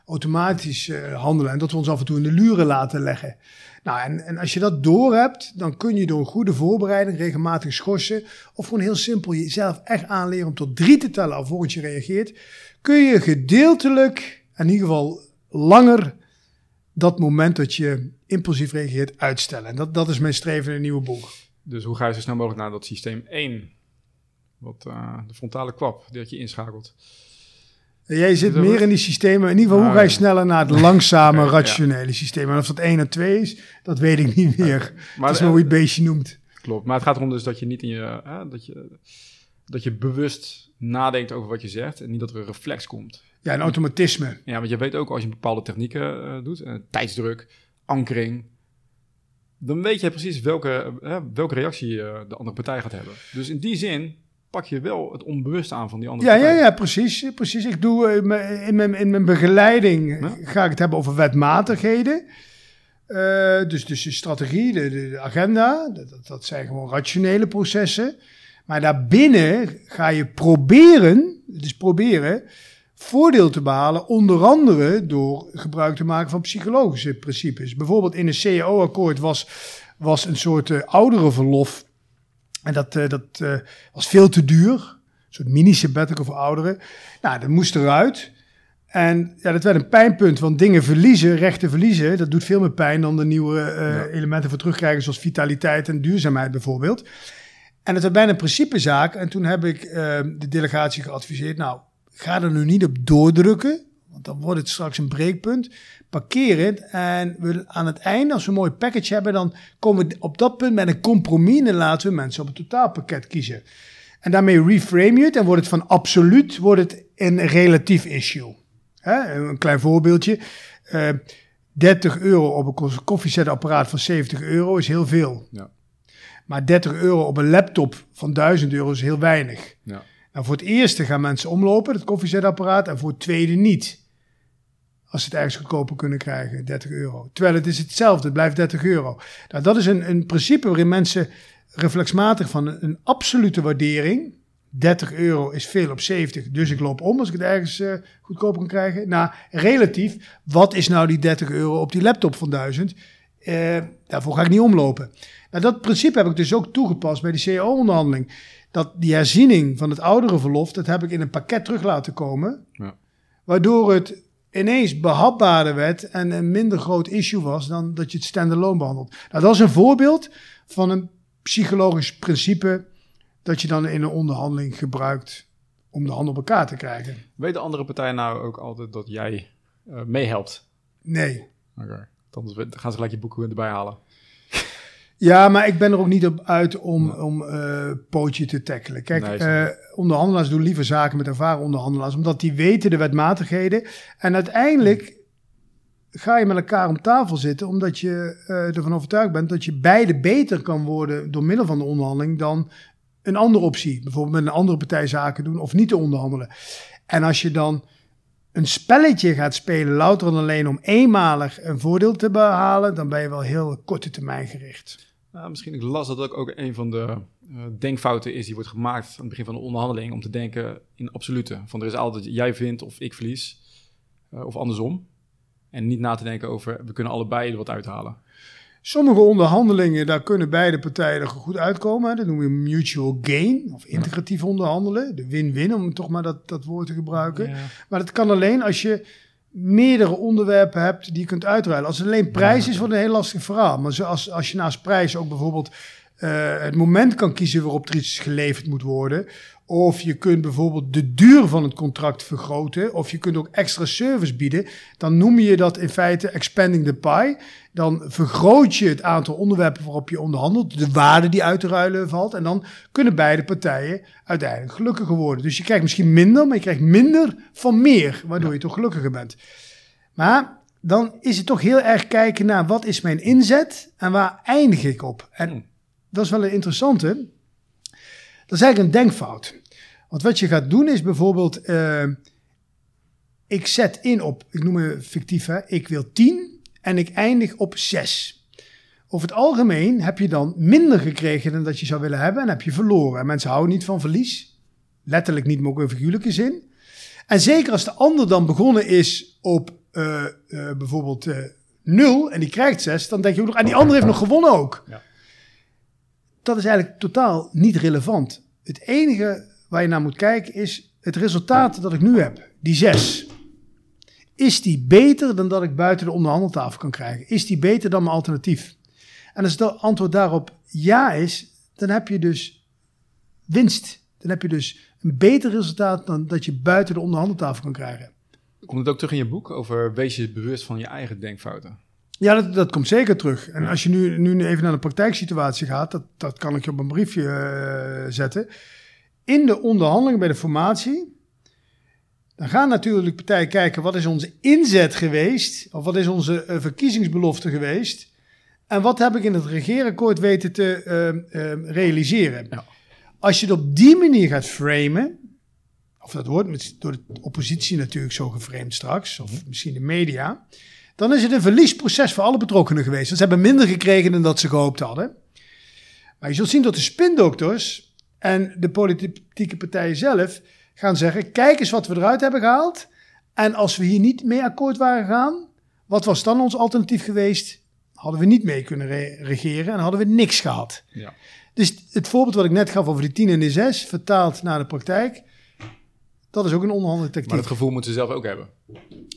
automatisch handelen. En dat we ons af en toe in de luren laten leggen. Nou, en, en als je dat doorhebt, dan kun je door een goede voorbereiding, regelmatig schorsen, of gewoon heel simpel jezelf echt aanleren om tot drie te tellen alvorens je reageert, kun je gedeeltelijk, in ieder geval langer, dat moment dat je impulsief reageert uitstellen. En dat, dat is mijn streven in een nieuwe boek. Dus hoe ga je zo snel mogelijk naar dat systeem 1? Wat, eh, de frontale kwap, die dat je inschakelt. Jij zit meer in die systemen. In ieder geval, hoe Ah, ga je sneller naar het langzame, rationele systeem? En of dat 1 en 2 is, dat weet ik niet meer. Maar, dat is maar hoe je het beestje noemt. Klopt, maar het gaat erom dus dat je niet in je, hè, dat je, dat je bewust nadenkt over wat je zegt en niet dat er een reflex komt. Ja, een automatisme. Ja, want je weet ook als je bepaalde technieken eh, doet, eh, tijdsdruk, ankering, dan weet je precies welke, eh, welke reactie eh, de andere partij gaat hebben. Dus in die zin pak je wel het onbewust aan van die andere Ja, ja, partij. ja, precies. precies. Ik doe eh, me- in mijn, in mijn begeleiding Ja. ga ik het hebben over wetmatigheden. Eh, dus, dus de strategie, de, agenda, dat, dat- zijn gewoon rationele processen. Maar daarbinnen ga je proberen, dus proberen, voordeel te behalen, onder andere door gebruik te maken van psychologische principes. Bijvoorbeeld in een CAO-akkoord was, was een soort eh, ouderenverlof. En dat, eh, dat eh, was veel te duur. Een soort mini-sabbatical voor ouderen. Nou, dat moest eruit. En ja, dat werd een pijnpunt, want dingen verliezen, rechten verliezen, dat doet veel meer pijn dan de nieuwe eh, Ja. elementen voor terugkrijgen, zoals vitaliteit en duurzaamheid bijvoorbeeld. En het werd bijna een principezaak. En toen heb ik de delegatie geadviseerd, nou, ga er nu niet op doordrukken, want dan wordt het straks een breekpunt. Parkeer het en we, aan het einde, als we een mooi package hebben, dan komen we op dat punt met een compromis en laten we mensen op het totaalpakket kiezen. En daarmee reframe je het en wordt het van absoluut wordt het een relatief issue. Hè, een klein voorbeeldje. Eh 30 euro op een koffiezetapparaat van 70 euro is heel veel. Ja. Maar 30 euro op een laptop van 1000 euro is heel weinig. Ja. Nou, voor het eerste gaan mensen omlopen, het koffiezetapparaat, en voor het tweede niet. Als ze het ergens goedkoper kunnen krijgen, 30 euro. Terwijl het is hetzelfde, het blijft 30 euro. Nou, dat is een, een principe waarin mensen reflexmatig van een, een absolute waardering. 30 euro is veel op 70, dus ik loop om als ik het ergens eh, goedkoper kan krijgen. Nou, relatief, wat is nou die 30 euro op die laptop van 1000? Eh, daarvoor ga ik niet omlopen. Nou, dat principe heb ik dus ook toegepast bij de CAO-onderhandeling. Dat die herziening van het ouderenverlof, dat heb ik in een pakket terug laten komen. Ja. Waardoor het ineens behapbaarder werd en een minder groot issue was dan dat je het standalone behandelt. Nou, dat is een voorbeeld van een psychologisch principe dat je dan in een onderhandeling gebruikt om de hand op elkaar te krijgen. Weet de andere partij nou ook altijd dat jij eh, meehelpt? Nee. Oké. Dan gaan ze gelijk je boeken erbij halen. Ja, maar ik ben er ook niet op uit om, om eh pootje te tackelen. Kijk, Nee, eh, onderhandelaars doen liever zaken met ervaren onderhandelaars, omdat die weten de wetmatigheden. En uiteindelijk ga je met elkaar om tafel zitten, omdat je eh, ervan overtuigd bent dat je beide beter kan worden door middel van de onderhandeling dan een andere optie. Bijvoorbeeld met een andere partij zaken doen of niet te onderhandelen. En als je dan een spelletje gaat spelen, louter en alleen om eenmalig een voordeel te behalen, dan ben je wel heel korte termijn gericht. Nou, misschien ik las dat ook, ook een van de eh, denkfouten is die wordt gemaakt aan het begin van de onderhandeling. Om te denken in absolute. Van er is altijd jij vindt of ik verlies. eh, of andersom. En niet na te denken over we kunnen allebei er wat uithalen. Sommige onderhandelingen, daar kunnen beide partijen er goed uitkomen. Dat noemen we mutual gain of integratief onderhandelen. De win-win, om toch maar dat, dat woord te gebruiken. Maar dat kan alleen als je meerdere onderwerpen hebt die je kunt uitruilen. Als het alleen prijs is, wordt het een heel lastig verhaal. Maar zoals, als je naast prijs ook bijvoorbeeld uh, het moment kan kiezen waarop er iets geleverd moet worden. Of je kunt bijvoorbeeld de duur van het contract vergroten. Of je kunt ook extra service bieden. Dan noem je dat in feite expanding the pie. Dan vergroot je het aantal onderwerpen waarop je onderhandelt. De waarde die uit te ruilen valt. En dan kunnen beide partijen uiteindelijk gelukkiger worden. Dus je krijgt misschien minder, maar je krijgt minder van meer. Waardoor je toch gelukkiger bent. Maar dan is het toch heel erg kijken naar wat is mijn inzet en waar eindig ik op. En hmm. dat is wel een interessante. Dat is eigenlijk een denkfout. Want wat je gaat doen is bijvoorbeeld, uh, ik zet in op, ik noem het fictief, hè, ik wil 10 en ik eindig op 6. Over het algemeen heb je dan minder gekregen dan dat je zou willen hebben en heb je verloren. En mensen houden niet van verlies. Letterlijk niet, maar ook in figuurlijke zin. En zeker als de ander dan begonnen is op uh, uh, bijvoorbeeld 0 en die krijgt 6, dan denk je ook nog, en die ander heeft nog gewonnen ook. Ja. Dat is eigenlijk totaal niet relevant. Het enige waar je naar moet kijken is het resultaat dat ik nu heb, die 6. Is die beter dan dat ik buiten de onderhandeltafel kan krijgen? Is die beter dan mijn alternatief? En als het antwoord daarop ja is, dan heb je dus winst. Dan heb je dus een beter resultaat dan dat je buiten de onderhandeltafel kan krijgen. Komt het ook terug in je boek over wees je bewust van je eigen denkfouten? Ja, dat, dat komt zeker terug. En als je nu, nu even naar de praktijksituatie gaat, dat, dat kan ik je op een briefje uh, zetten. In de onderhandelingen bij de formatie, dan gaan natuurlijk partijen kijken wat is onze inzet geweest, of wat is onze uh, verkiezingsbelofte geweest, en wat heb ik in het regeerakkoord weten te uh, realiseren. Ja. Als je het op die manier gaat framen, of dat wordt met, door de oppositie natuurlijk zo geframed straks, of mhm. misschien de media, dan is het een verliesproces voor alle betrokkenen geweest. ze hebben minder gekregen dan dat ze gehoopt hadden. Maar je zult zien dat de spindokters en de politieke partijen zelf gaan zeggen: kijk eens wat we eruit hebben gehaald. En als we hier niet mee akkoord waren gegaan, wat was dan ons alternatief geweest? Hadden we niet mee kunnen regeren en hadden we niks gehad. Ja. Dus het voorbeeld wat ik net gaf over die 10 en de 6, vertaald naar de praktijk, dat is ook een onderhandeltactiek. Maar het gevoel moeten ze zelf ook hebben.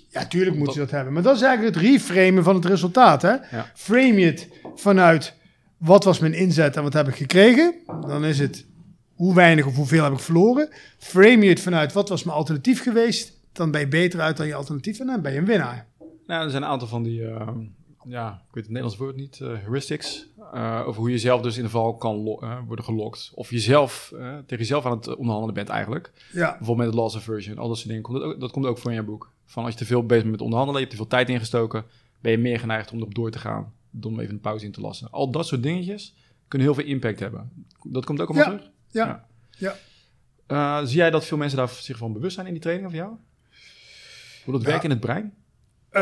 Ja, tuurlijk moeten ze dat hebben. Maar dat is eigenlijk het reframen van het resultaat. Hè? Frame je het vanuit wat was mijn inzet en wat heb ik gekregen. Dan is het hoe weinig of hoeveel heb ik verloren. Frame je het vanuit wat was mijn alternatief geweest. Dan ben je beter uit dan je alternatief en dan ben je een winnaar. Nou, er zijn een aantal van die, uh, ja, ik weet het Nederlands woord niet, uh, heuristics. Uh, over hoe je zelf dus in de val kan worden gelokt. Of jezelf tegen jezelf aan het onderhandelen bent eigenlijk. Ja. Bijvoorbeeld met de loss aversion, al dat soort dingen. Komt dat, ook, dat komt ook voor in je boek. Van als je te veel bezig bent met onderhandelen, je hebt te veel tijd ingestoken, ben je meer geneigd om erop door te gaan. Dan om even een pauze in te lassen. Al dat soort dingetjes kunnen heel veel impact hebben. Dat komt ook allemaal terug? Ja. ja. Uh, zie jij dat veel mensen daar zich van bewust zijn in die training van jou? Hoe dat werkt in het brein? Uh,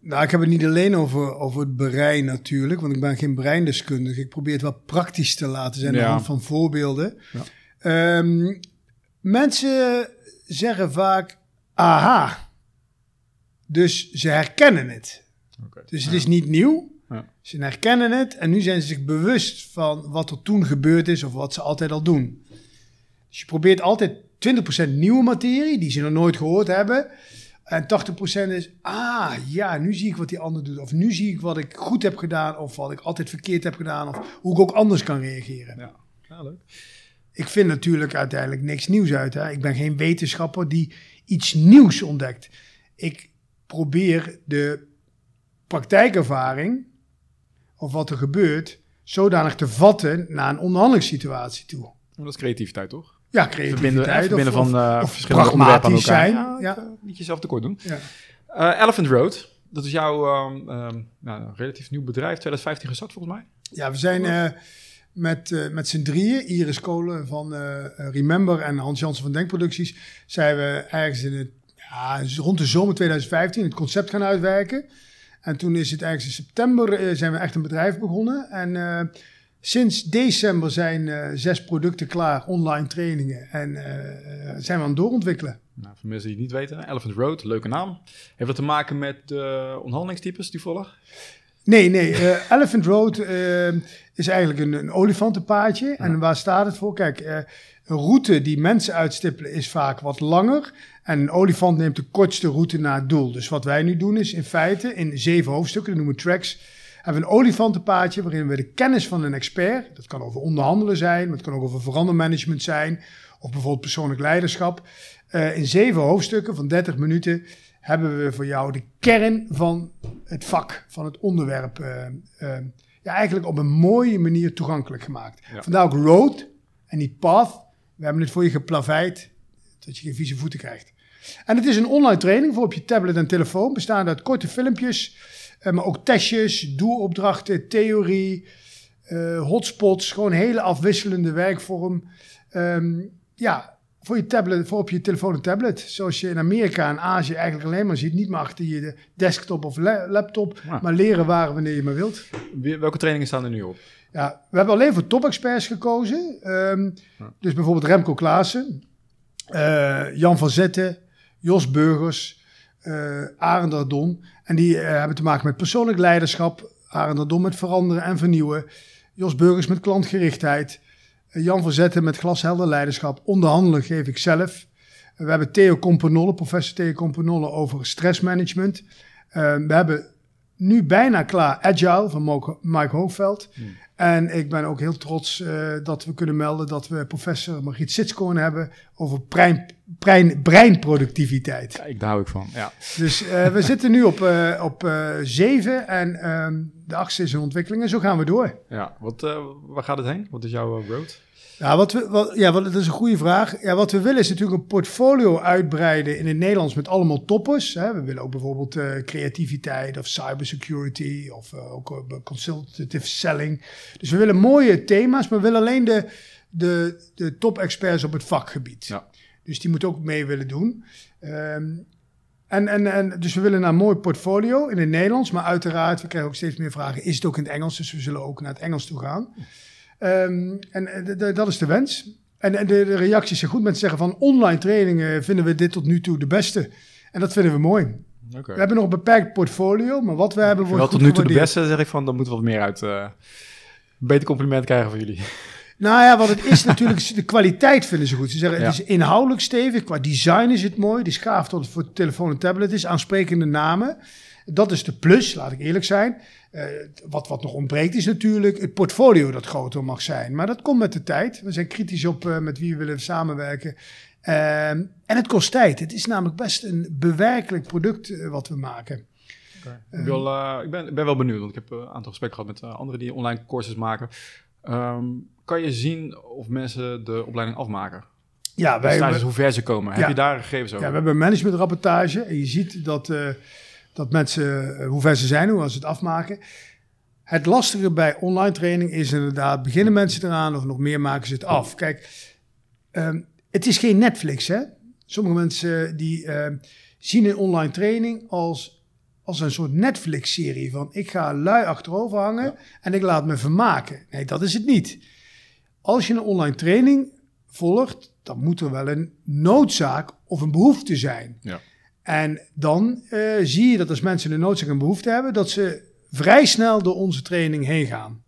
nou, ik heb het niet alleen over, over het brein natuurlijk, want ik ben geen breindeskundige. Ik probeer het wel praktisch te laten zijn ja. van voorbeelden. Ja. Um, mensen zeggen vaak, aha, dus ze herkennen het. Dus het is niet nieuw. Ja. Ze herkennen het en nu zijn ze zich bewust van wat er toen gebeurd is of wat ze altijd al doen. Dus je probeert altijd 20% nieuwe materie die ze nog nooit gehoord hebben. En 80% is, ah ja, nu zie ik wat die ander doet. Of nu zie ik wat ik goed heb gedaan of wat ik altijd verkeerd heb gedaan. Of hoe ik ook anders kan reageren. Ja, ja leuk. Ik vind natuurlijk uiteindelijk niks nieuws uit. Hè? Ik ben geen wetenschapper die iets nieuws ontdekt. Ik probeer de praktijkervaring of wat er gebeurt zodanig te vatten naar een onderhandelingssituatie toe. Dat is creativiteit, toch? Ja, creativiteit. Verbinden, van uh, of verschillende onderwerpen aan elkaar. zijn. Ja, ja. Uh, niet jezelf tekort doen. Ja. Uh, Elephant Road, dat is jouw um, um, nou, relatief nieuw bedrijf, 2015 gestart volgens mij. Ja, we zijn uh, met, uh, met z'n drieën, Iris Kolen van Remember en Hans Jansen van Denkproducties, zijn we ergens in het ja, rond de zomer 2015 het concept gaan uitwerken. En toen is het eigenlijk in september uh, zijn we echt een bedrijf begonnen. En uh, sinds december zijn uh, zes producten klaar, online trainingen. En zijn we aan het doorontwikkelen. Nou, voor mensen die het niet weten, Elephant Road, leuke naam. Heeft dat te maken met de onderhandelingstypes die volgen? Nee, nee. eh, Elephant Road eh, is eigenlijk een, een olifantenpaadje. En waar staat het voor? Kijk, eh, een route die mensen uitstippelen is vaak wat langer. En een olifant neemt de kortste route naar het doel. Dus wat wij nu doen is in feite in zeven hoofdstukken, dat noemen we tracks, hebben we een olifantenpaadje waarin we de kennis van een expert, dat kan over onderhandelen zijn, maar het kan ook over verandermanagement zijn, of bijvoorbeeld persoonlijk leiderschap, eh, in zeven hoofdstukken van 30 minuten hebben we voor jou de kern van het vak, van het onderwerp, eh, eh, ja, eigenlijk op een mooie manier toegankelijk gemaakt. Ja. Vandaar ook road en niet path. We hebben het voor je geplaveid, dat je geen vieze voeten krijgt. En het is een online training voor op je tablet en telefoon, bestaande uit korte filmpjes, maar ook testjes, doelopdrachten, theorie, eh, hotspots, gewoon hele afwisselende werkvorm. Ehm, ja, voor je tablet, voor op je telefoon en tablet. Zoals je in Amerika en Azië eigenlijk alleen maar ziet. Niet meer achter je de desktop of la- laptop, Ja. maar leren waar wanneer je maar wilt. Welke trainingen staan er nu op? Ja, we hebben alleen voor top-experts gekozen. Ehm, Ja. Dus bijvoorbeeld Remco Klaassen, eh, Jan van Zetten, Jos Burgers, Ardon. En die eh, hebben te maken met persoonlijk leiderschap. Arend Ardon met veranderen en vernieuwen. Jos Burgers met klantgerichtheid. Eh, Jan van Zetten met glashelder leiderschap. Onderhandelen geef ik zelf. We hebben Theo Companolle, professor Theo Companolle over stressmanagement. We hebben nu bijna klaar Agile van Mike Hoogveld. En ik ben ook heel trots eh, dat we kunnen melden dat we professor Margriet Sitskoorn hebben over brein, brein, breinproductiviteit. Kijk, daar hou ik van. Ja. Dus eh, we zitten nu op, eh, op eh, zeven en ehm, de achtste is in ontwikkeling en zo gaan we door. ja. Wat, eh, waar gaat het heen? Wat is jouw road? Ja, wat we, wat, ja wat, dat is een goede vraag. Ja, wat we willen is natuurlijk een portfolio uitbreiden in het Nederlands met allemaal toppers. Hè. We willen ook bijvoorbeeld eh, creativiteit of cybersecurity of eh, ook eh, consultative selling. Dus we willen mooie thema's, maar we willen alleen de, de, de top-experts op het vakgebied. Ja. Dus die moeten ook mee willen doen. Ehm, en, en, en, dus we willen naar een mooi portfolio in het Nederlands, maar uiteraard, we krijgen ook steeds meer vragen, is het ook in het Engels? Dus we zullen ook naar het Engels toe gaan. Ehm, en eh, dat is de wens. En, en de, de reacties zijn goed. Mensen zeggen van online trainingen vinden we dit tot nu toe de beste. En dat vinden we mooi. We hebben nog een beperkt portfolio, maar wat we hebben wordt Wel tot nu toe de beste, zeg ik van, dan moeten we wat meer uit. eh beter compliment krijgen van jullie. Nou ja, wat het is natuurlijk, de kwaliteit vinden ze goed. Ze zeggen, Ja. het is inhoudelijk stevig, qua design is het mooi. Die schaaf tot het voor telefoon en tablet is, aansprekende namen. Dat is de plus, laat ik eerlijk zijn. Eh, wat, wat nog ontbreekt is natuurlijk het portfolio dat groter mag zijn. Maar dat komt met de tijd. We zijn kritisch op eh, met wie we willen samenwerken. Ehm, en het kost tijd. Het is namelijk best een bewerkelijk product eh, wat we maken. ik, wil, eh, ik, ben, ben wel benieuwd, want ik heb eh, een aantal gesprekken gehad met eh, anderen die online courses maken. Ehm, kan je zien of mensen de opleiding afmaken? Ja, Wij, dus hoe ver ze komen. Heb je daar gegevens over? Ja, we hebben een managementrapportage en je ziet dat, eh, dat mensen, eh, hoe ver ze zijn, hoe ze het afmaken. Het lastige bij online training is inderdaad, beginnen mensen eraan of nog meer maken ze het af. Kijk, ehm, het is geen Netflix hè. Sommige mensen die ehm, zien een online training als, als een soort Netflix-serie van ik ga lui achterover hangen en ik laat me vermaken. Nee, dat is het niet. Als je een online training volgt, dan moet er wel een noodzaak of een behoefte zijn. Ja. En dan eh, zie je dat als mensen een noodzaak en behoefte hebben, dat ze vrij snel door onze training heen gaan.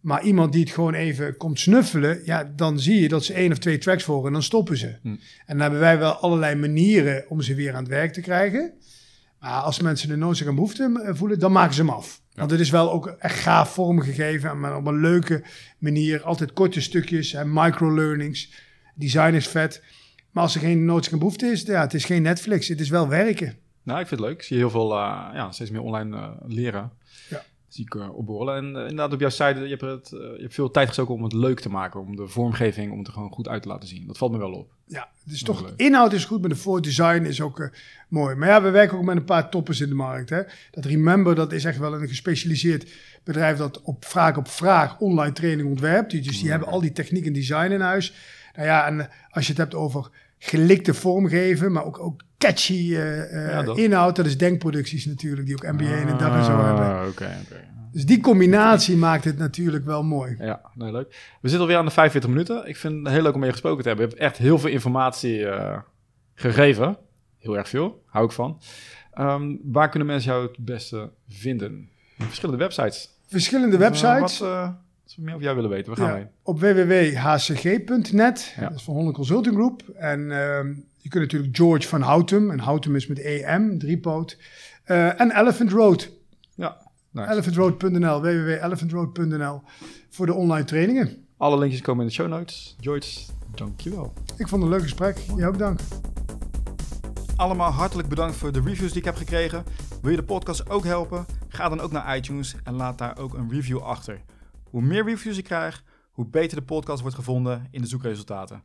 Maar iemand die het gewoon even komt snuffelen, ja, dan zie je dat ze één of twee tracks volgen en dan stoppen ze. Hm. En dan hebben wij wel allerlei manieren om ze weer aan het werk te krijgen. Maar als mensen een noodzaak en behoefte eh, voelen, dan maken ze hem af. Want het is wel ook echt gaaf vormgegeven, maar op een leuke manier. Altijd korte stukjes en micro-learnings. Design is vet. Maar als er geen noodzaak en behoefte is, ja, het is geen Netflix. Het is wel werken. Nou, ik vind het leuk. Ik zie heel veel, eh, ja, steeds meer online eh, leren. Ja. Zie ik uh, opborrelen. En inderdaad, op jouw site, je hebt, het, je hebt veel tijd gestoken om het leuk te maken. Om de vormgeving, om het er gewoon goed uit te laten zien. Dat valt me wel op. Ja, het is toch, inhoud is goed, maar de voordesign is ook mooi. Maar ja, we werken ook met een paar toppers in de markt. Hè. Dat Remember, dat is echt wel een gespecialiseerd bedrijf dat op vraag op vraag online training ontwerpt. Dus die hebben al die techniek en design in huis. Nou ja, en als je het hebt over gelikte vormgeven, maar ook, ook catchy eh, eh, Ja, dat. inhoud. Dat is denkproducties natuurlijk, die ook MBA en dag en zo hebben. Ah, oké. Dus die combinatie maakt het natuurlijk wel mooi. Ja, nee, leuk. We zitten alweer aan de 45 minuten. Ik vind het heel leuk om mee gesproken te hebben. Je hebt echt heel veel informatie eh, gegeven. Heel erg veel. Hou ik van. Ehm, waar kunnen mensen jou het beste vinden? Verschillende websites. Verschillende websites. uh, we meer over jou willen weten, we gaan Ja, heen. op www.hcg.net. Ja. Dat is van Holland Consulting Group. En ehm, je kunt natuurlijk George van Houtem. En Houtem is met EM, driepoot. Eh en Elephant Road. Ja, nice. Elephantroad.nl, www.elephantroad.nl voor de online trainingen. Alle linkjes komen in de show notes. George, dankjewel. Ik vond het een leuk gesprek. Jij ook dank. Allemaal hartelijk bedankt voor de reviews die ik heb gekregen. Wil je de podcast ook helpen? Ga dan ook naar iTunes en laat daar ook een review achter. Hoe meer reviews ik krijg, hoe beter de podcast wordt gevonden in de zoekresultaten.